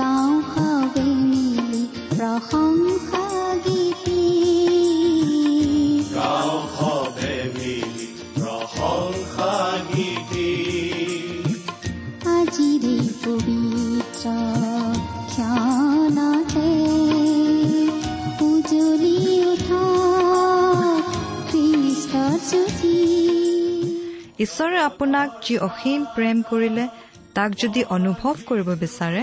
গাঁও হাৱে মিলি গীতি গাঁও সবে মিলি গীতি আজিৰে পবিত্ৰ ক্ষণতে ঈশ্বৰে আপোনাক যি অসীম প্ৰেম কৰিলে তাক যদি অনুভৱ কৰিব বিচাৰে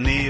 Neil.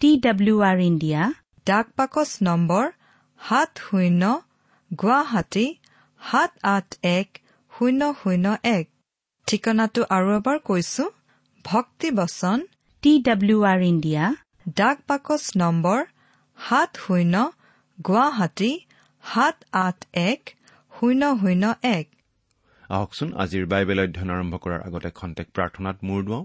T W R India ডাক পাকচ নম্বৰ সাত শূন্য গুৱাহাটী সাত আঠ এক শূন্য শূন্য এক। ঠিকনাটো আৰু এবাৰ কৈছো ভক্তিবচন টি ডাব্লিউ আৰ ইণ্ডিয়া ডাক পাকচ নম্বৰ সাত শূন্য গুৱাহাটী সাত আঠ এক শূন্য শূন্য এক। আহকচোন আজিৰ বাইবেল অধ্যয়ন আৰম্ভ কৰাৰ আগতে খন্তেক প্ৰাৰ্থনাত মূৰ দুৱাওঁ।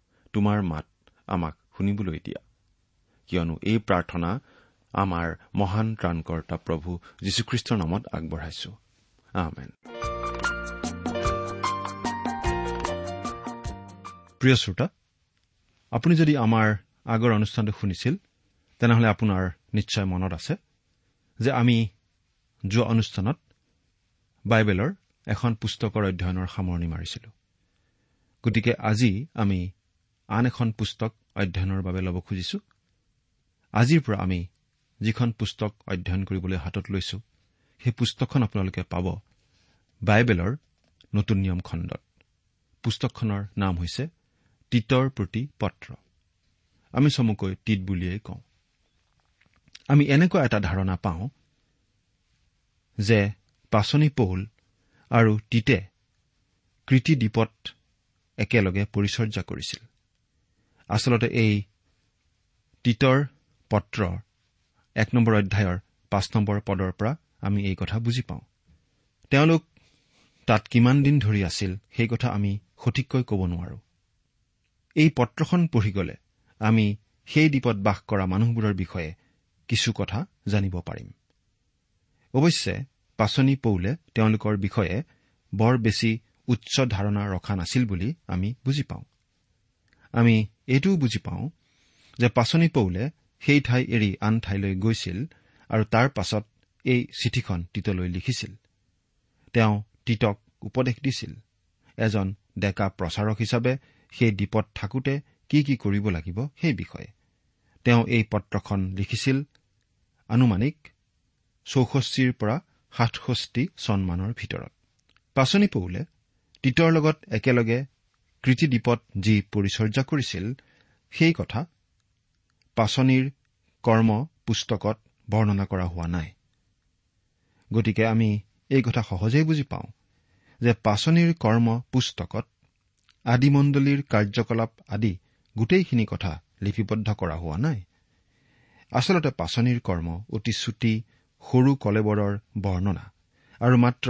তোমাৰ মাত আমাক শুনিবলৈ দিয়া। কিয়নো এই প্ৰাৰ্থনা আমাৰ মহান ত্ৰাণকৰ্তা প্ৰভু যীশুখ্ৰীষ্টৰ নামত আগবঢ়াইছো। প্ৰিয় শ্ৰোতা আপুনি যদি আমাৰ আগৰ অনুষ্ঠানটো শুনিছিল তেনেহলে আপোনাৰ নিশ্চয় মনত আছে যে আমি যোৱা অনুষ্ঠানত বাইবেলৰ এখন পুস্তকৰ অধ্যয়নৰ সামৰণি মাৰিছিলো। গতিকে আজি আমি আন এখন পুস্তক অধ্যয়নৰ বাবে ল'ব খুজিছো। আজিৰ পৰা আমি যিখন পুস্তক অধ্যয়ন কৰিবলৈ হাতত লৈছো সেই পুস্তকখন আপোনালোকে পাব বাইবেলৰ নতুন নিয়ম খণ্ডত। পুস্তকখনৰ নাম হৈছে তীতৰ প্ৰতি পত্ৰ। আমি চমুকৈ তীত বুলিয়েই কওঁ। আমি এনেকুৱা এটা ধাৰণা পাওঁ যে পাচনি পৌল আৰু তীতে কৃতি দ্বীপত একেলগে পৰিচৰ্যা কৰিছিল। আচলতে এই তীতৰ পত্ৰ এক নম্বৰ অধ্যায়ৰ পাঁচ নম্বৰ পদৰ পৰা আমি এই কথা বুজি পাওঁ। তেওঁলোক তাত কিমান দিন ধৰি আছিল সেই কথা আমি সঠিককৈ ক'ব নোৱাৰো। এই পত্ৰখন পঢ়ি গ'লে আমি সেই দ্বীপত বাস কৰা মানুহবোৰৰ বিষয়ে কিছু কথা জানিব পাৰিম। অৱশ্যে পাচনি পৌলে তেওঁলোকৰ বিষয়ে বৰ বেছি উচ্চ ধাৰণা ৰখা নাছিল বুলি আমি বুজি পাওঁ। আমি এইটোও বুজি পাওঁ যে পাচনি পৌলে সেই ঠাই এৰি আন ঠাইলৈ গৈছিল আৰু তাৰ পাছত এই চিঠিখন তীতলৈ লিখিছিল। তেওঁ তীতক উপদেশ দিছিল। এজন ডেকা প্ৰচাৰক হিচাপে সেই দ্বীপত থাকোতে কি কি কৰিব লাগিব সেই বিষয়ে। তেওঁ এই পত্ৰখন লিখিছিল আনুমানিক চৌষষ্ঠিৰ পৰা সাতষষ্ঠি চনমানৰ ভিতৰত। পাচনি পৌলে তীতৰ লগত একেলগে কৃতিদ্বীপত যি পৰিচৰ্যা কৰিছিল সেই কথা পাচনিৰ কৰ্ম পুস্তকত বৰ্ণনা কৰা হোৱা নাই। গতিকে আমি এই কথা সহজেই বুজি পাওঁ যে পাচনিৰ কৰ্ম পুস্তকত আদিমণ্ডলীৰ কাৰ্যকলাপ আদি গোটেইখিনি কথা লিপিবদ্ধ কৰা হোৱা নাই। আচলতে পাচনিৰ কৰ্ম অতি চুটি সৰু কলেবৰৰ বৰ্ণনা আৰু মাত্ৰ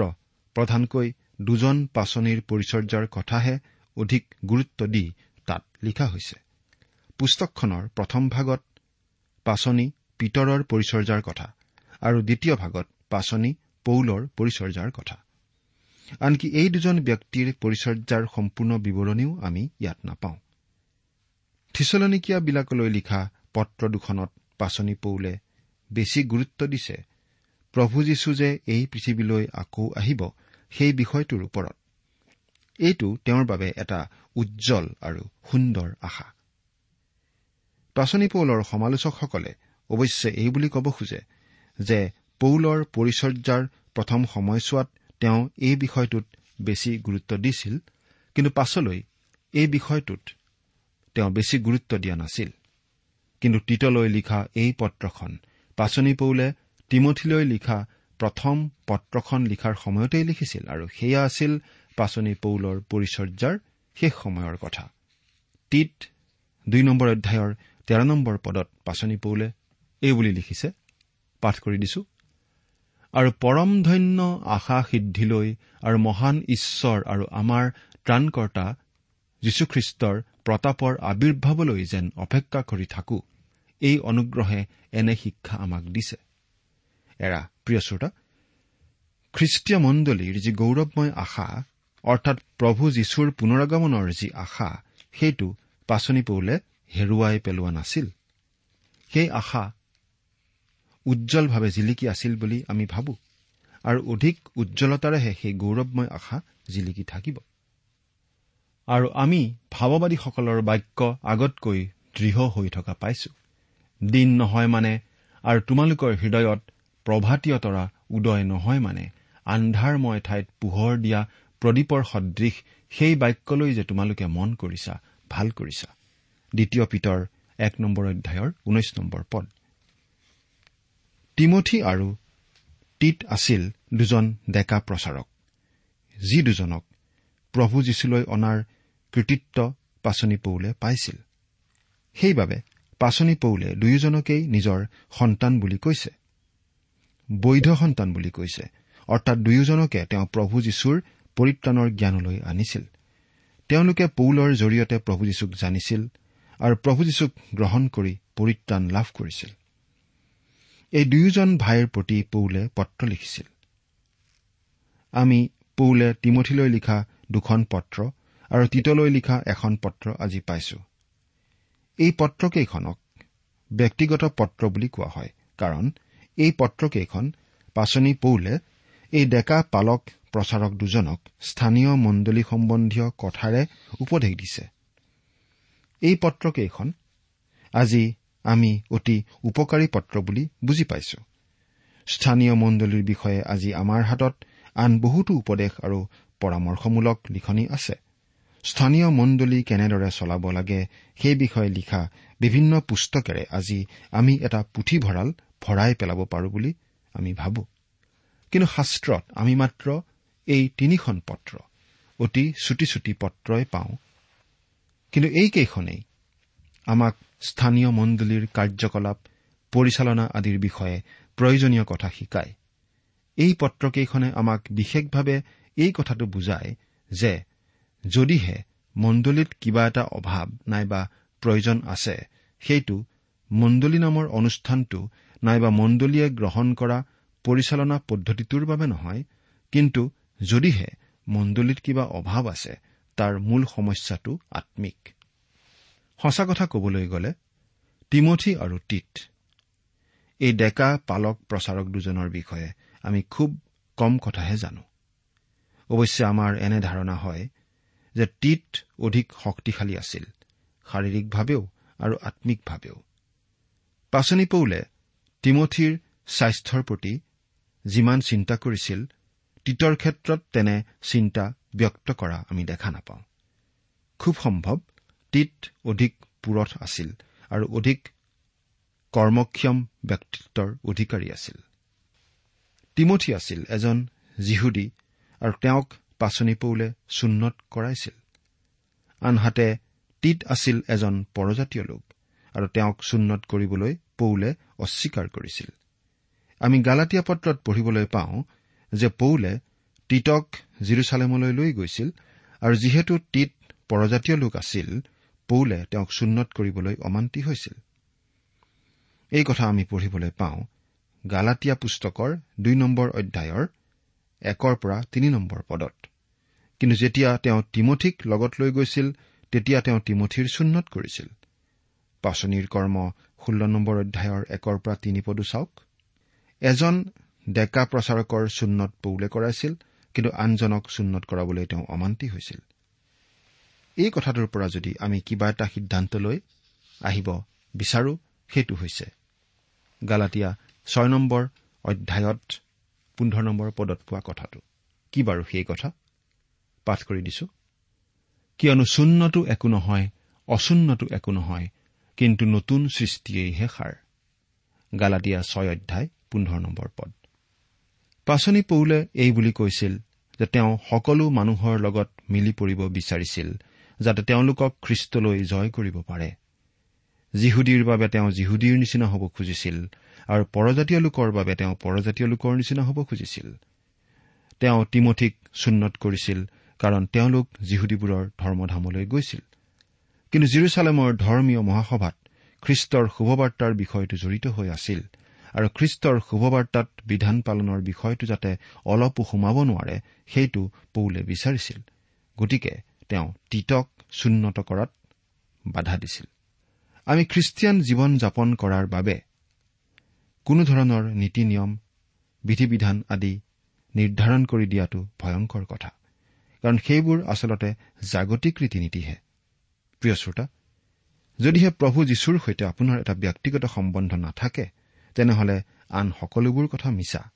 প্ৰধানকৈ দুজন পাচনিৰ পৰিচৰ্যাৰ কথাহে অধিক গুৰুত্ব দি তাত লিখা হৈছে। পুস্তকখনৰ প্ৰথম ভাগত পাচনি পিতৰৰ পৰিচৰ্যাৰ কথা আৰু দ্বিতীয় ভাগত পাচনি পৌলৰ পৰিচৰ্যাৰ কথা। আনকি এই দুজন ব্যক্তিৰ পৰিচৰ্যাৰ সম্পূৰ্ণ বিৱৰণীও আমি ইয়াত নাপাওঁ। থিচলনিকীয়াবিলাকলৈ লিখা পত্ৰ দুখনত পাচনি পৌলে বেছি গুৰুত্ব দিছে। প্ৰভু যীশু যে এই পৃথিৱীলৈ আকৌ আহিব সেই বিষয়টোৰ ওপৰত। এইটো তেওঁৰ বাবে এটা উজ্জ্বল আৰু সুন্দৰ আশা। পাচনি পৌলৰ সমালোচকসকলে অৱশ্যে এই বুলি ক'ব খোজে যে পৌলৰ পৰিচৰ্যাৰ প্ৰথম সময়ছোৱাত তেওঁ এই বিষয়টোত বেছি গুৰুত্ব দিছিল কিন্তু পাছলৈ এই বিষয়টোত তেওঁ বেছি গুৰুত্ব দিয়া নাছিল। কিন্তু তীতলৈ লিখা এই পত্ৰখন পাচনি পৌলে তিমঠিলৈ লিখা প্ৰথম পত্ৰখন লিখাৰ সময়তেই লিখিছিল আৰু সেয়া আছিল পাচনি পৌলৰ পৰিচৰ্যাৰ শেষ সময়ৰ কথা। তীত দুই নম্বৰ অধ্যায়ৰ তেৰ নম্বৰ পদত পাচনি পৌলে এই বুলি লিখিছে পাঠ কৰি দিছো আৰু পৰম ধন্য আশা সিদ্ধিলৈ আৰু মহান ঈশ্বৰ আৰু আমাৰ ত্ৰাণকৰ্তা যীশুখ্ৰীষ্টৰ প্ৰতাপৰ আৱিৰ্ভাৱলৈ যেন অপেক্ষা কৰি থাকো এই অনুগ্ৰহে এনে শিক্ষা আমাক দিছে। এৰা প্ৰিয় শ্ৰোতা খ্ৰীষ্টীয় মণ্ডলীৰ যি গৌৰৱময় আশা অৰ্থাৎ প্ৰভু যীশুৰ পুনৰগমনৰ যি আশা সেইটো পাচনি পৌলে হেৰুৱাই পেলোৱা নাছিল। সেই আশা উজ্জ্বলভাৱে জিলিকি আছিল বুলি আমি ভাবো আৰু অধিক উজ্জ্বলতাৰেহে সেই গৌৰৱময় আশা জিলিকি থাকিব। আৰু আমি ভাৱবাদীসকলৰ বাক্য আগতকৈ দৃঢ় হৈ থকা পাইছো। দিন নহয় মানে আৰু তোমালোকৰ হৃদয়ত প্ৰভাতীয় তৰা উদয় নহয় মানে আন্ধাৰময় ঠাইত পোহৰ দিয়া প্ৰদীপৰ সদৃশ সেই বাক্যলৈ যে তোমালোকে মন কৰিছা ভাল কৰিছা। দ্বিতীয় পিতৰ এক নম্বৰ অধ্যায়ৰ ঊনৈশ নম্বৰ পদ। তিমঠি আৰু টিট আছিল দুজন ডেকা প্ৰচাৰক। যি দুজনক প্ৰভু যীশুলৈ অনাৰ কৃতিত্ব পাচনি পৌলে পাইছিল। সেইবাবে পাচনি পৌলে দুয়োজনকেই নিজৰ সন্তান বুলি কৈছে। বৈধ সন্তান বুলি কৈছে। অৰ্থাৎ দুয়োজনকে তেওঁ প্ৰভু যীশুৰ পৰিত্ৰাণৰ জ্ঞানলৈ আনিছিল। তেওঁলোকে পৌলৰ জৰিয়তে প্ৰভু যীশুক জানিছিল আৰু প্ৰভু যীশুক গ্ৰহণ কৰি পৰিত্ৰাণ লাভ কৰিছিল। এই দুয়োজন ভাইৰ প্ৰতি পৌলে পত্ৰ লিখিছিল। আমি পৌলে তিমঠিলৈ লিখা দুখন পত্ৰ আৰু তিতলৈ লিখা এখন পত্ৰ আজি পাইছো। এই পত্ৰকেইখনক ব্যক্তিগত পত্ৰ বুলি কোৱা হয় কাৰণ এই পত্ৰকেইখন পাচনি পৌলে এই ডেকা পালক প্ৰচাৰক দুজনক স্থানীয় মণ্ডলী সম্বন্ধীয় কথাৰে উপদেশ দিছে। এই পত্ৰকেইখন আজি আমি অতি উপকাৰী পত্ৰ বুলি বুজি পাইছো। স্থানীয় মণ্ডলীৰ বিষয়ে আজি আমাৰ হাতত আন বহুতো উপদেশ আৰু পৰামৰ্শমূলক লিখনি আছে। স্থানীয় মণ্ডলী কেনেদৰে চলাব লাগে সেই বিষয়ে লিখা বিভিন্ন পুস্তকেৰে আজি আমি এটা পুথিভঁৰাল ভৰাই পেলাব পাৰো বুলি আমি ভাবো। কিন্তু শাস্ত্ৰত আমি মাত্ৰ এই তিনিখন পত্ৰ। অতি চুটি চুটি পত্ৰই পাওঁ। কিন্তু এইকেইখনেই আমাক স্থানীয় মণ্ডলীৰ কাৰ্যকলাপ পৰিচালনা আদিৰ বিষয়ে প্ৰয়োজনীয় কথা শিকায়। এই পত্ৰকেইখনে আমাক বিশেষভাৱে এই কথাটো বুজায় যে যদিহে মণ্ডলীত কিবা এটা অভাৱ নাইবা প্ৰয়োজন আছে সেইটো মণ্ডলী নামৰ অনুষ্ঠানটো নাইবা মণ্ডলীয়ে গ্ৰহণ কৰা পৰিচালনা পদ্ধতিটোৰ বাবে নহয় কিন্তু যদিহে মণ্ডলীত কিবা অভাৱ আছে তাৰ মূল সমস্যাটো আম্মিক সঁচা কথা কবলৈ গ'লে তিমঠি আৰু টিট এই ডেকা পালক প্ৰচাৰক দুজনৰ বিষয়ে আমি খুব কম কথাহে জানো। অৱশ্যে আমাৰ এনে ধাৰণা হয় যে টিট অধিক শক্তিশালী আছিল শাৰীৰিকভাৱেও আৰু আম্মিকভাৱেও পাচনি পৌলে তিমঠিৰ স্বাস্থ্যৰ প্ৰতি যিমান চিন্তা কৰিছিল তীতৰ ক্ষেত্ৰত তেনে চিন্তা ব্যক্ত কৰা আমি দেখা নাপাওঁ। খুব সম্ভৱ তীত অধিক পুৰঠ আছিল আৰু অধিক কৰ্মক্ষম ব্যক্তিত্বৰ অধিকাৰী আছিল। তিমঠি আছিল এজন যিহুদী আৰু তেওঁক পাচনি পৌলে চুন্নত কৰাইছিল। আনহাতে তীত আছিল এজন পৰজাতীয় লোক আৰু তেওঁক চুন্নত কৰিবলৈ পৌলে অস্বীকাৰ কৰিছিল। আমি গালাটীয়া পত্ৰত পঢ়িবলৈ পাওঁ যে পৌলে তীতক জিৰচালেমলৈ লৈ গৈছিল আৰু যিহেতু তীত পৰজাতীয় লোক আছিল পৌলে তেওঁক চুন্নত কৰিবলৈ অমান্তি হৈছিল। এই কথা আমি পঢ়িবলৈ পাওঁ গালাটীয়া পুস্তকৰ দুই নম্বৰ অধ্যায়ৰ একৰ পৰা তিনি নম্বৰ পদত। কিন্তু যেতিয়া তেওঁ তিমঠিক লগত লৈ গৈছিল তেতিয়া তেওঁ তিমঠিৰ চুন্নত কৰিছিল। পাচনিৰ কৰ্ম ষোল্ল নম্বৰ অধ্যায়ৰ একৰ পৰা তিনি পদো চাওক। এজন ডেকা প্ৰচাৰকৰ চুন্নত পৌলে কৰাইছিল কিন্তু আনজনক চুন্নত কৰাবলৈ তেওঁ অমান্তি হৈছিল। এই কথাটোৰ পৰা যদি আমি কিবা এটা সিদ্ধান্ত লৈ আহিব বিচাৰো সেইটো হৈছে গালাটীয়া ছয় নম্বৰ অধ্যায়ত পোন্ধৰ নম্বৰ পদত পোৱা কথাটো। কি বাৰু সেই কথা? পাঠ কৰি দিছো। কিয়নো চূন্যটো একো নহয় অচূন্যটো একো নহয় কিন্তু নতুন সৃষ্টিয়েইহে সাৰ। গালাটীয়া ছয় অধ্যায় পোন্ধৰ নম্বৰ পদ। পাচনি পৌলে এই বুলি কৈছিল যে তেওঁ সকলো মানুহৰ লগত মিলি পৰিব বিচাৰিছিল যাতে তেওঁলোকক খ্ৰীষ্টলৈ জয় কৰিব পাৰে। যিহুদীৰ বাবে তেওঁ যিহুদীৰ নিচিনা হ'ব খুজিছিল আৰু পৰজাতীয় লোকৰ বাবে তেওঁ পৰজাতীয় লোকৰ নিচিনা হ'ব খুজিছিল। তেওঁ তিমঠিক চুন্নত কৰিছিল কাৰণ তেওঁলোক যিহুদীবোৰৰ ধৰ্মধামলৈ গৈছিল। কিন্তু জিৰচালেমৰ ধৰ্মীয় মহাসভাত খ্ৰীষ্টৰ শুভবাৰ্তাৰ বিষয়টো জড়িত হৈ আছিল। আৰু খ্ৰীষ্টৰ শুভবাৰ্তাত বিধান পালনৰ বিষয়টো যাতে অলপো সোমাব নোৱাৰে সেইটো পৌলে বিচাৰিছিল। গতিকে তেওঁ তীতক চুন্নত কৰাত বাধা দিছিল। আমি খ্ৰীষ্টিয়ান জীৱন যাপন কৰাৰ বাবে কোনো ধৰণৰ নীতি নিয়ম বিধি বিধান আদি নিৰ্ধাৰণ কৰি দিয়াটো ভয়ংকৰ কথা কাৰণ সেইবোৰ আচলতে জাগতিক ৰীতি নীতিহে প্ৰিয় শ্ৰোতা যদিহে প্ৰভু যীশুৰ সৈতে আপোনাৰ এটা ব্যক্তিগত সম্বন্ধ নাথাকে তেনেহলে আন সকলোবোৰ কথা মিছা।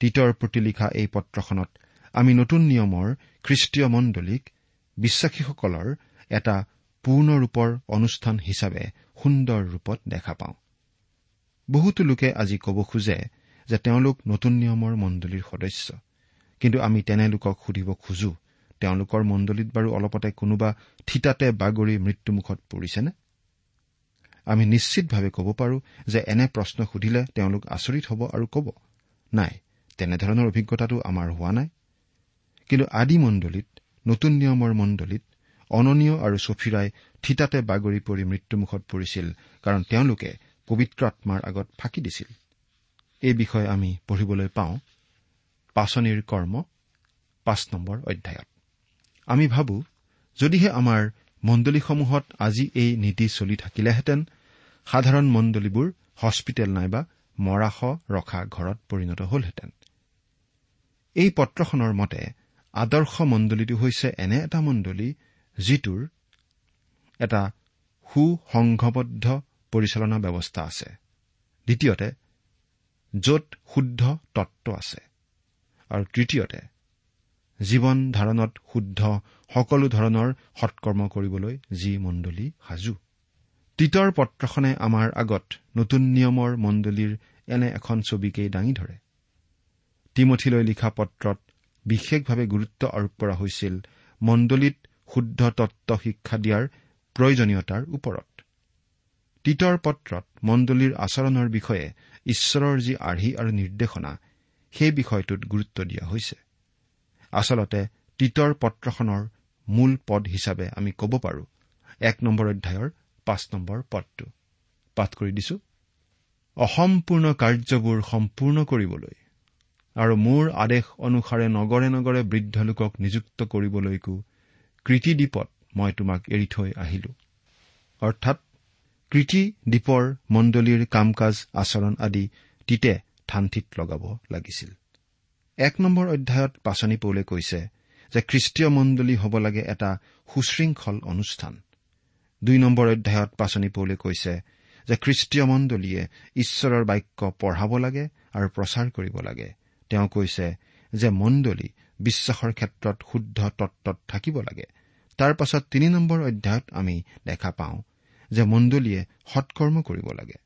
তীতৰ প্ৰতি লিখা এই পত্ৰখনত আমি নতুন নিয়মৰ খ্ৰীষ্টীয় মণ্ডলীক বিশ্বাসীসকলৰ এটা পূৰ্ণৰূপৰ অনুষ্ঠান হিচাপে সুন্দৰ ৰূপত দেখা পাওঁ। বহুতো লোকে আজি ক'ব খোজে যে তেওঁলোক নতুন নিয়মৰ মণ্ডলীৰ সদস্য। কিন্তু আমি তেনে লোকক সুধিব খোজো তেওঁলোকৰ মণ্ডলীত বাৰু অলপতে কোনোবা থিতাতে বাগৰি মৃত্যুমুখত পৰিছেনে? আমি নিশ্চিতভাৱে ক'ব পাৰো যে এনে প্ৰশ্ন সুধিলে তেওঁলোক আচৰিত হ'ব আৰু ক'ব নাই তেনেধৰণৰ অভিজ্ঞতাটো আমাৰ হোৱা নাই। কিন্তু আদি মণ্ডলীত নতুন নিয়মৰ মণ্ডলীত অননীয় আৰু চফিৰাই থিতাতে বাগৰি পৰি মৃত্যুমুখত পৰিছিল কাৰণ তেওঁলোকে পবিত্ৰ আত্মাৰ আগত ফাঁকি দিছিল। এই বিষয়ে আমি পঢ়িবলৈ পাওঁ পাচনিৰ কৰ্ম পাঁচ নম্বৰ অধ্যায়ত। আমি ভাবো যদিহে আমাৰ মণ্ডলীসমূহত আজি এই নীতি চলি থাকিলেহেঁতেন। সাধাৰণ মণ্ডলীবোৰ হস্পিটেল নাইবা মৰাশ ৰখা ঘৰত পৰিণত হলহেঁতেন। এই পত্ৰখনৰ মতে আদৰ্শ মণ্ডলীটো হৈছে এনে এটা মণ্ডলী যিটোৰ এটা সুসংঘবদ্ধ পৰিচালনা ব্যৱস্থা আছে। দ্বিতীয়তে য'ত শুদ্ধ তত্ব আছে। আৰু তৃতীয়তে জীৱন ধাৰণত শুদ্ধ সকলো ধৰণৰ সৎকৰ্ম কৰিবলৈ যি মণ্ডলী সাজু। তিতৰ পত্ৰখনে আমাৰ আগত নতুন নিয়মৰ মণ্ডলীৰ এনে এখন ছবিকেই দাঙি ধৰে। তিমঠিলৈ লিখা পত্ৰত বিশেষভাৱে গুৰুত্ব আৰোপ কৰা হৈছিল মণ্ডলীত শুদ্ধ তত্ব শিক্ষা দিয়াৰ প্ৰয়োজনীয়তাৰ ওপৰত। তিতৰ পত্ৰত মণ্ডলীৰ আচৰণৰ বিষয়ে ঈশ্বৰৰ যি আৰ্হি আৰু নিৰ্দেশনা সেই বিষয়টোত গুৰুত্ব দিয়া হৈছে। আচলতে তিতৰ পত্ৰখনৰ মূল পদ হিচাপে আমি ক'ব পাৰো। এক নম্বৰ অধ্যায়ৰ পাঁচ নম্বৰ পদটো। পাঠ কৰি দিছো। অসম্পূৰ্ণ কাৰ্যবোৰ সম্পূৰ্ণ কৰিবলৈ আৰু মোৰ আদেশ অনুসাৰে নগৰে নগৰে বৃদ্ধ লোকক নিযুক্ত কৰিবলৈকো কৃতিদ্বীপত মই তোমাক এৰি থৈ আহিলো। অৰ্থাৎ কৃতি দ্বীপৰ মণ্ডলীৰ কাম কাজ আচৰণ আদি তিতে থানথিত লগাব লাগিছিল। এক নম্বৰ অধ্যায়ত পাচনি পৌলে কৈছে যে খ্ৰীষ্টীয় মণ্ডলী হ'ব লাগে এটা সুশৃংখল অনুষ্ঠান। দুই নম্বৰ অধ্যায়ত পাচনি পৌলে কৈছে যে খ্ৰীষ্টীয় মণ্ডলীয়ে ঈশ্বৰৰ বাক্য পঢ়াব লাগে আৰু প্ৰচাৰ কৰিব লাগে। তেওঁ কৈছে যে মণ্ডলী বিশ্বাসৰ ক্ষেত্ৰত শুদ্ধ তত্বত থাকিব লাগে। তাৰ পাছত তিনি নম্বৰ অধ্যায়ত আমি দেখা পাওঁ যে মণ্ডলীয়ে সৎকৰ্ম কৰিব লাগে।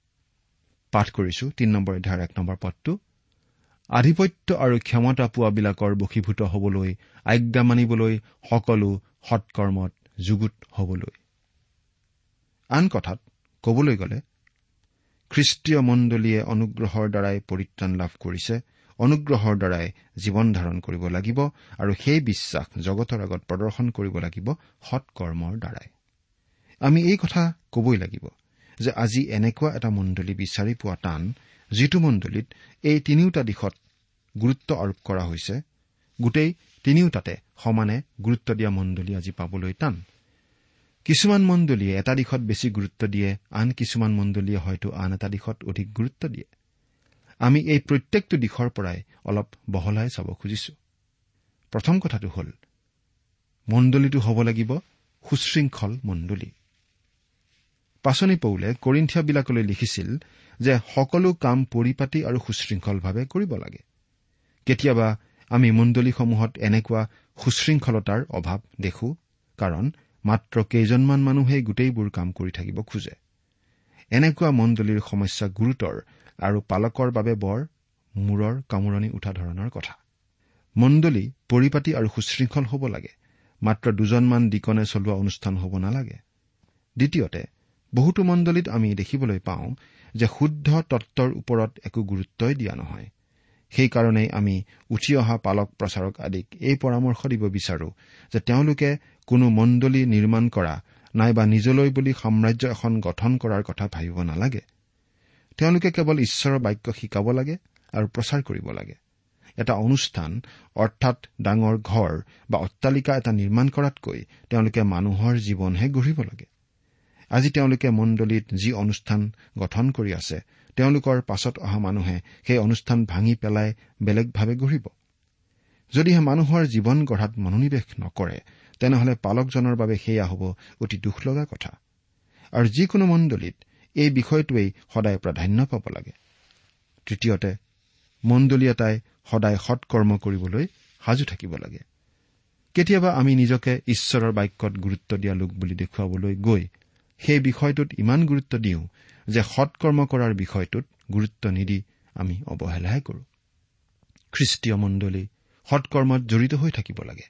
পাঠ কৰিছো তিনি নম্বৰ অধ্যায়ৰ এক নম্বৰ পদটো। আধিপত্য আৰু ক্ষমতা পোৱাবিলাকৰ বশীভূত হবলৈ আজ্ঞা মানিবলৈ সকলো সৎকৰ্মত যুগুত হবলৈ। আন কথাত কবলৈ গ'লে খ্ৰীষ্টীয় মণ্ডলীয়ে অনুগ্ৰহৰ দ্বাৰাই পৰিত্ৰাণ লাভ কৰিছে অনুগ্ৰহৰ দ্বাৰাই জীৱন ধাৰণ কৰিব লাগিব আৰু সেই বিশ্বাস জগতৰ আগত প্ৰদৰ্শন কৰিব লাগিব সৎকৰ্মৰ দ্বাৰাই। আমি এই কথা কবই লাগিব যে আজি এনেকুৱা এটা মণ্ডলী বিচাৰি পোৱা টান যিটো মণ্ডলীত এই তিনিওটা দিশত গুৰুত্ব আৰোপ কৰা হৈছে গোটেই তিনিওটাতে সমানে গুৰুত্ব দিয়া মণ্ডলী আজি পাবলৈ টান। কিছুমান মণ্ডলীয়ে এটা দিশত বেছি গুৰুত্ব দিয়ে আন কিছুমান মণ্ডলীয়ে হয়তো আন এটা দিশত অধিক গুৰুত্ব দিয়ে। আমি এই প্ৰত্যেকটো দিশৰ পৰাই অলপ বহলাই চাব খুজিছো। প্ৰথম কথাটো হ'ল মণ্ডলীটো হ'ব লাগিব সুশৃংখল মণ্ডলী। পাচনি পৌলে কৰিন্ঠিয়াবিলাকলৈ লিখিছিল যে সকলো কাম পৰিপাতি আৰু সুশৃংখলভাৱে কৰিব লাগে। কেতিয়াবা আমি মণ্ডলীসমূহত এনেকুৱা সুশৃংখলতাৰ অভাৱ দেখো কাৰণ মাত্ৰ কেইজনমান মানুহেই গোটেইবোৰ কাম কৰি থাকিব খোজে। এনেকুৱা মণ্ডলীৰ সমস্যা গুৰুতৰ আৰু পালকৰ বাবে বৰ মূৰৰ কামোৰণি উঠা ধৰণৰ কথা। মণ্ডলী পৰিপাতি আৰু সুশৃংখল হ'ব লাগে মাত্ৰ দুজনমান দিকনে চলোৱা অনুষ্ঠান হ'ব নালাগে। দ্বিতীয়তে বহুতো মণ্ডলীত আমি দেখিবলৈ পাওঁ যে শুদ্ধ তত্বৰ ওপৰত একো গুৰুত্বই দিয়া নহয়। সেইকাৰণেই আমি উঠি অহা পালক প্ৰচাৰক আদিক এই পৰামৰ্শ দিব বিচাৰো যে তেওঁলোকে কোনো মণ্ডলী নিৰ্মাণ কৰা নাইবা নিজলৈ বুলি সাম্ৰাজ্য এখন গঠন কৰাৰ কথা ভাবিব নালাগে। তেওঁলোকে কেৱল ঈশ্বৰৰ বাক্য শিকাব লাগে আৰু প্ৰচাৰ কৰিব লাগে। এটা অনুষ্ঠান অৰ্থাৎ ডাঙৰ ঘৰ বা অট্টালিকা এটা নিৰ্মাণ কৰাতকৈ তেওঁলোকে মানুহৰ জীৱনহে গঢ়িব লাগে। আজি তেওঁলোকে মণ্ডলীত যি অনুষ্ঠান গঠন কৰি আছে তেওঁলোকৰ পাছত অহা মানুহে সেই অনুষ্ঠান ভাঙি পেলাই বেলেগভাৱে গঢ়িব। যদিহে মানুহৰ জীৱন গঢ়াত মনোনিৱেশ নকৰে তেনেহলে পালকজনৰ বাবে সেয়া হ'ব অতি দুখ লগা কথা। আৰু যিকোনো মণ্ডলীত এই বিষয়টোৱেই সদায় প্ৰাধান্য পাব লাগে। তৃতীয়তে মণ্ডলী এটাই সদায় সৎকৰ্ম কৰিবলৈ সাজু থাকিব লাগে। কেতিয়াবা আমি নিজকে ঈশ্বৰৰ বাক্যত গুৰুত্ব দিয়া লোক বুলি দেখুৱাবলৈ গৈ সেই বিষয়টোত ইমান গুৰুত্ব দিওঁ যে সৎকৰ্ম কৰাৰ বিষয়টোত গুৰুত্ব নিদি আমি অৱহেলাহে কৰো। খ্ৰীষ্টীয় মণ্ডলী সৎকৰ্মত জড়িত হৈ থাকিব লাগে।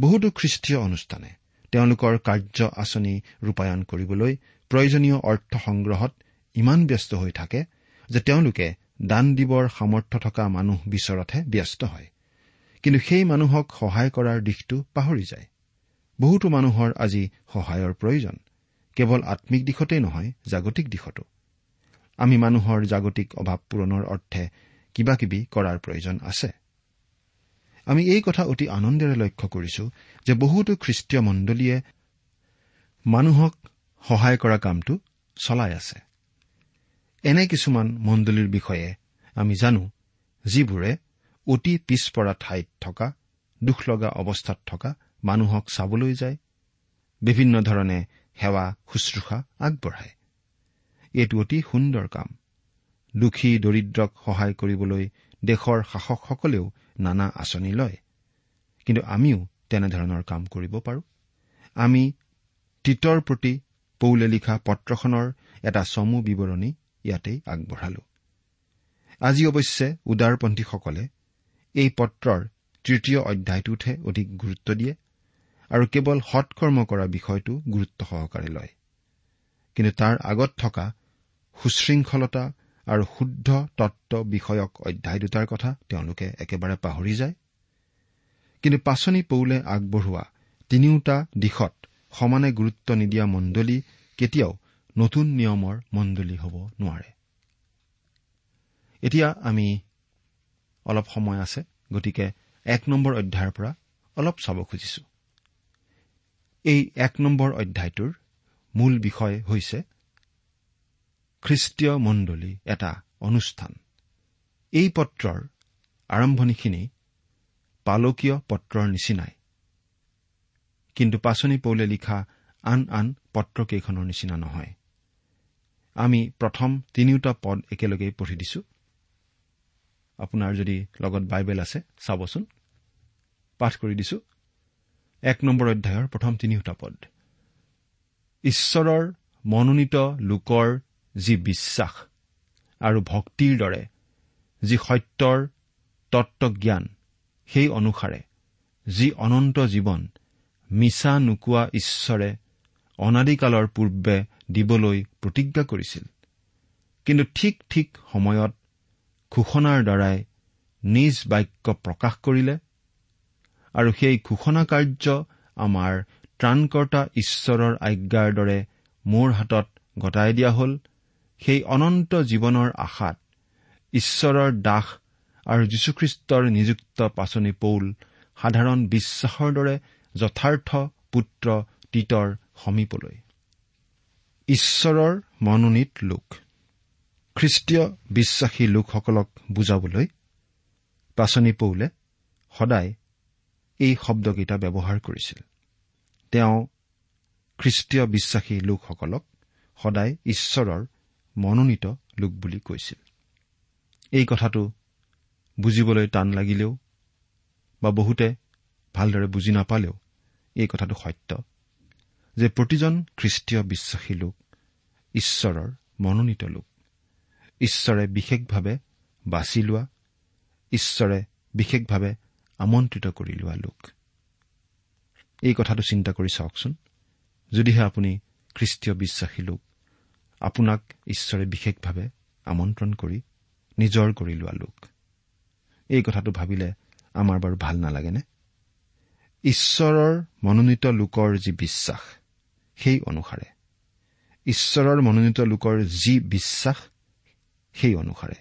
বহুতো খ্ৰীষ্টীয় অনুষ্ঠানে তেওঁলোকৰ কাৰ্য আঁচনি ৰূপায়ণ কৰিবলৈ প্ৰয়োজনীয় অৰ্থ সংগ্ৰহত ইমান ব্যস্ত হৈ থাকে যে তেওঁলোকে দান দিবৰ সামৰ্থ্য থকা মানুহ বিচৰতহে ব্যস্ত হয়। কিন্তু সেই মানুহক সহায় কৰাৰ দিশটো পাহৰি যায়। বহুতো মানুহৰ আজি সহায়ৰ প্ৰয়োজন। কেৱল আম্মিক দিশতেই নহয় জাগতিক দিশতো। আমি মানুহৰ জাগতিক অভাৱ পূৰণৰ অৰ্থে কিবা কিবি কৰাৰ প্ৰয়োজন আছে। আমি এই কথা অতি আনন্দেৰে লক্ষ্য কৰিছো যে বহুতো খ্ৰীষ্টীয় মণ্ডলীয়ে মানুহক সহায় কৰা কামটো চলাই আছে। এনে কিছুমান মণ্ডলীৰ বিষয়ে আমি জানো যিবোৰে অতি পিছপৰা ঠাইত থকা দুখ লগা অৱস্থাত থকা মানুহক চাবলৈ যায়। বিভিন্ন ধৰণে সেৱা শুশ্ৰূষা আগবঢ়ায়। এইটো অতি সুন্দৰ কাম। দুখী দৰিদ্ৰক সহায় কৰিবলৈ দেশৰ শাসকসকলেও নানা আঁচনি লয়। কিন্তু আমিও তেনেধৰণৰ কাম কৰিব পাৰোঁ। আমি তীতৰ প্ৰতি পৌলে লিখা পত্ৰখনৰ এটা চমু বিৱৰণী ইয়াতেই আগবঢ়ালো। আজি অৱশ্যে উদাৰপন্থীসকলে এই পত্ৰৰ তৃতীয় অধ্যায়টোতহে অধিক গুৰুত্ব দিয়ে। আৰু কেৱল সৎকৰ্ম কৰা বিষয়টো গুৰুত্ব সহকাৰে লয়। কিন্তু তাৰ আগত থকা সুশৃংখলতা আৰু শুদ্ধ তত্ব বিষয়ক অধ্যায় দুটাৰ কথা তেওঁলোকে একেবাৰে পাহৰি যায়। কিন্তু পাচনি পৌলে আগবঢ়োৱা তিনিওটা দিশত সমানে গুৰুত্ব নিদিয়া মণ্ডলী কেতিয়াও নতুন নিয়মৰ মণ্ডলী হ'ব নোৱাৰে। এতিয়া আমি অলপ সময় আছে গতিকে এক নম্বৰ অধ্যায়ৰ পৰা অলপ চাব খুজিছো। এই এক নম্বৰ অধ্যায়টোৰ মূল বিষয় হৈছে খ্ৰীষ্টীয় মণ্ডলী এটা অনুষ্ঠান। এই পত্ৰৰ আৰম্ভণিখিনি পালকীয় পত্ৰৰ নিচিনাই। কিন্তু পাচনি পৌলে লিখা আন আন পত্ৰকেইখনৰ নিচিনা নহয়। আমি প্ৰথম তিনিওটা পদ একেলগেই পঢ়ি দিছো। আপোনাৰ যদি লগত বাইবেল আছে চাবচোন। পাঠ কৰি দিছো। এক নম্বৰ অধ্যায়ৰ প্ৰথম তিনিওটা পদ। ঈশ্বৰৰ মনোনীত লোকৰ যি বিশ্বাস আৰু ভক্তিৰ দৰে যি সত্যৰ তত্বজ্ঞান সেই অনুসাৰে যি অনন্ত জীৱন মিছা নোকোৱা ঈশ্বৰে অনাদিকালৰ পূৰ্বে দিবলৈ প্ৰতিজ্ঞা কৰিছিল। কিন্তু ঠিক ঠিক সময়ত ঘোষণাৰ দ্বাৰাই নিজ বাক্য প্ৰকাশ কৰিলে আৰু সেই ঘোষণা কাৰ্য আমাৰ ত্ৰাণকৰ্তা ঈশ্বৰৰ আজ্ঞাৰ দৰে মোৰ হাতত গতাই দিয়া হ'ল। সেই অনন্ত জীৱনৰ আশাত ঈশ্বৰৰ দাস আৰু যীশুখ্ৰীষ্টৰ নিযুক্ত পাচনি পৌল সাধাৰণ বিশ্বাসৰ দৰে যথাৰ্থ পুত্ৰ তীতৰ সমীপলৈ। ঈশ্বৰৰ মনোনীত লোক। খ্ৰীষ্টীয় বিশ্বাসী লোকসকলক বুজাবলৈ পাচনি পৌলে সদায় এই শব্দকেইটা ব্যৱহাৰ কৰিছিল। তেওঁ খ্ৰীষ্টীয় বিশ্বাসী লোকসকলক সদায় ঈশ্বৰৰ মনোনীত লোক বুলি কৈছিল। এই কথাটো বুজিবলৈ টান লাগিলেও বা বহুতে ভালদৰে বুজি নাপালেও এই কথাটো সত্য যে প্ৰতিজন খ্ৰীষ্টীয় বিশ্বাসী লোক ঈশ্বৰৰ মনোনীত লোক। ঈশ্বৰে বিশেষভাৱে বাছি লোৱা ঈশ্বৰে বিশেষভাৱে আমন্ত্ৰিত কৰি লোৱা লোক। এই কথাটো চিন্তা কৰি চাওকচোন। যদিহে আপুনি খ্ৰীষ্টীয় বিশ্বাসী লোক আপোনাক ঈশ্বৰে বিশেষভাৱে আমন্ত্ৰণ কৰি নিজৰ কৰি লোৱা লোক। এই কথাটো ভাবিলে আমাৰ বাৰু ভাল নালাগেনে? ঈশ্বৰৰ মনোনীত লোকৰ যি বিশ্বাস সেই অনুসাৰে। ঈশ্বৰৰ মনোনীত লোকৰ যি বিশ্বাস সেই অনুসাৰে।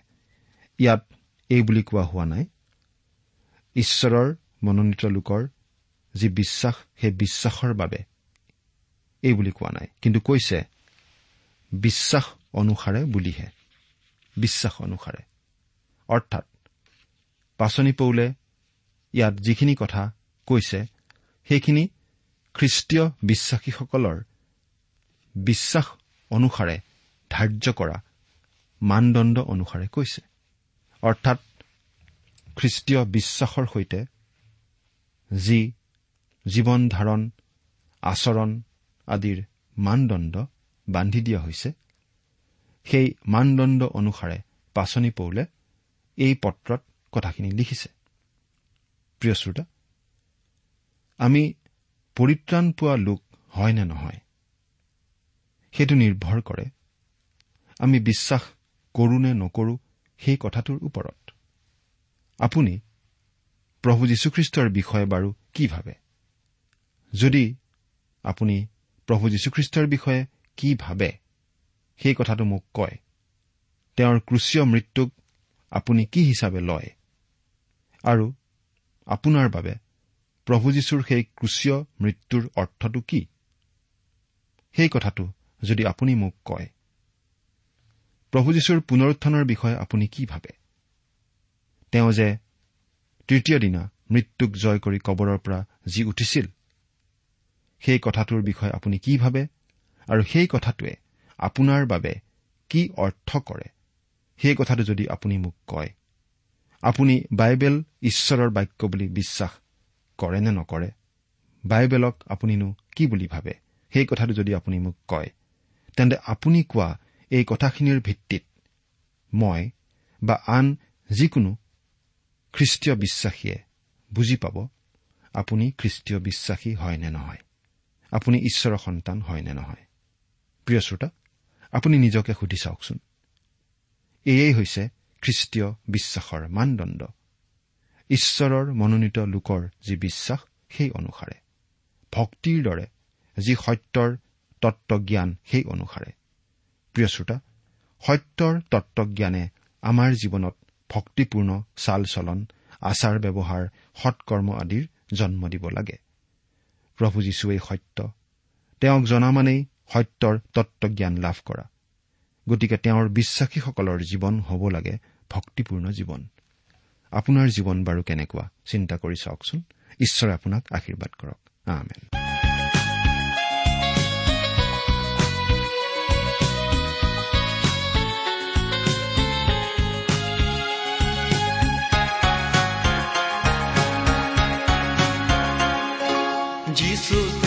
ইয়াত এই বুলি কোৱা হোৱা নাই। ঈশ্বৰৰ মনোনীত লোকৰ যি বিশ্বাস সেই বিশ্বাসৰ বাবে এই বুলি কোৱা নাই। কিন্তু কৈছে বিশ্বাস অনুসাৰে বুলিহে। বিশ্বাস অনুসাৰে। অৰ্থাৎ পাচনি পৌলে ইয়াত যিখিনি কথা কৈছে সেইখিনি খ্ৰীষ্টীয় বিশ্বাসীসকলৰ বিশ্বাস অনুসাৰে ধাৰ্য কৰা মানদণ্ড অনুসাৰে কৈছে। অৰ্থাৎ খ্ৰীষ্টীয় বিশ্বাসৰ সৈতে যি জীৱন ধাৰণ আচৰণ আদিৰ মানদণ্ড বান্ধি দিয়া হৈছে সেই মানদণ্ড অনুসাৰে পাচনি পৌলে এই পত্ৰত কথাখিনি লিখিছে। প্ৰিয় শ্ৰোতা আমি পৰিত্ৰাণ পোৱা লোক হয় নে নহয় সেইটো নিৰ্ভৰ কৰে আমি বিশ্বাস কৰো নে নকৰো সেই কথাটোৰ ওপৰত। আপুনি প্ৰভু যীশুখ্ৰীষ্টৰ বিষয়ে বাৰু কি ভাবে? যদি আপুনি প্ৰভু যীশুখ্ৰীষ্টৰ বিষয়ে কি ভাবে সেই কথাটো মোক কয়। তেওঁৰ ক্ৰুচীয় মৃত্যুক আপুনি কি হিচাপে লয়? আৰু আপোনাৰ বাবে প্ৰভু যীশুৰ সেই ক্ৰুচীয় মৃত্যুৰ অৰ্থটো কি? সেই কথাটো যদি আপুনি মোক কয় প্ৰভু যীশুৰ পুনৰুত্থানৰ বিষয়ে আপুনি কি ভাবে? তেওঁ যে তৃতীয় দিনা মৃত্যুক জয় কৰি কবৰৰ পৰা যি উঠিছিল সেই কথাটোৰ বিষয়ে আপুনি কি ভাবে আৰু সেই কথাটোৱে আপোনাৰ বাবে কি অৰ্থ কৰে? সেই কথাটো যদি আপুনি মোক কয় আপুনি বাইবেল ঈশ্বৰৰ বাক্য বুলি বিশ্বাস কৰে নে নকৰে? বাইবেলক আপুনিনো কি বুলি ভাবে? সেই কথাটো যদি আপুনি মোক কয় তেন্তে আপুনি কোৱা এই কথাখিনিৰ ভিত্তিত মই বা আন যিকোনো খ্ৰীষ্টীয় বিশ্বাসীয়ে বুজি পাব আপুনি খ্ৰীষ্টীয় বিশ্বাসী হয় নে নহয়? আপুনি ঈশ্বৰৰ সন্তান হয় নে নহয়? প্ৰিয় শ্ৰোতা আপুনি নিজকে সুধি চাওকচোন। এয়েই হৈছে খ্ৰীষ্টীয় বিশ্বাসৰ মানদণ্ড। ঈশ্বৰৰ মনোনীত লোকৰ যি বিশ্বাস সেই অনুসাৰে। ভক্তিৰ দৰে যি সত্যৰ তত্বজ্ঞান সেই অনুসাৰে। প্ৰিয় শ্ৰোতা সত্যৰ তত্বজ্ঞানে আমাৰ জীৱনত ভক্তিপূৰ্ণ চাল চলন আচাৰ ব্যৱহাৰ সৎকৰ্ম আদিৰ জন্ম দিব লাগে। প্ৰভু যীশুৱেই সত্য। তেওঁক জনা মানেই সত্যৰ তত্বজ্ঞান লাভ কৰা। গতিকে তেওঁৰ বিশ্বাসীসকলৰ জীৱন হ'ব লাগে ভক্তিপূৰ্ণ জীৱন। আপোনাৰ জীৱন বাৰু কেনেকুৱা? চিন্তা কৰি চাওকচোন। ঈশ্বৰে আপোনাক আশীৰ্বাদ কৰক। truth.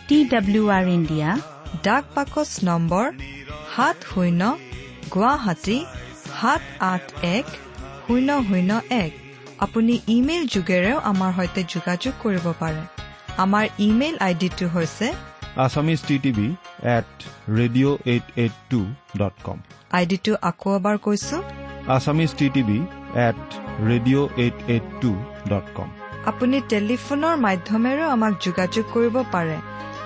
T W R India ডাক পাকচ নম্বৰ সাত শূন্য গুৱাহাটী সাত আঠ এক শূন্য শূন্য এক। আপুনি ইমেইল যোগেৰেও আমাৰ সৈতে যোগাযোগ কৰিব পাৰে। আমাৰ ইমেইল আইডিটো হৈছে Assamese T TV at radio' eight eight two dot com. আইডিটো আকৌ এবাৰ কৈছো। Assamese T TV at radio' eight eight two dot com. আপুনি টেলিফোনৰ মাধ্যমেৰেও আমাক যোগাযোগ কৰিব পাৰে।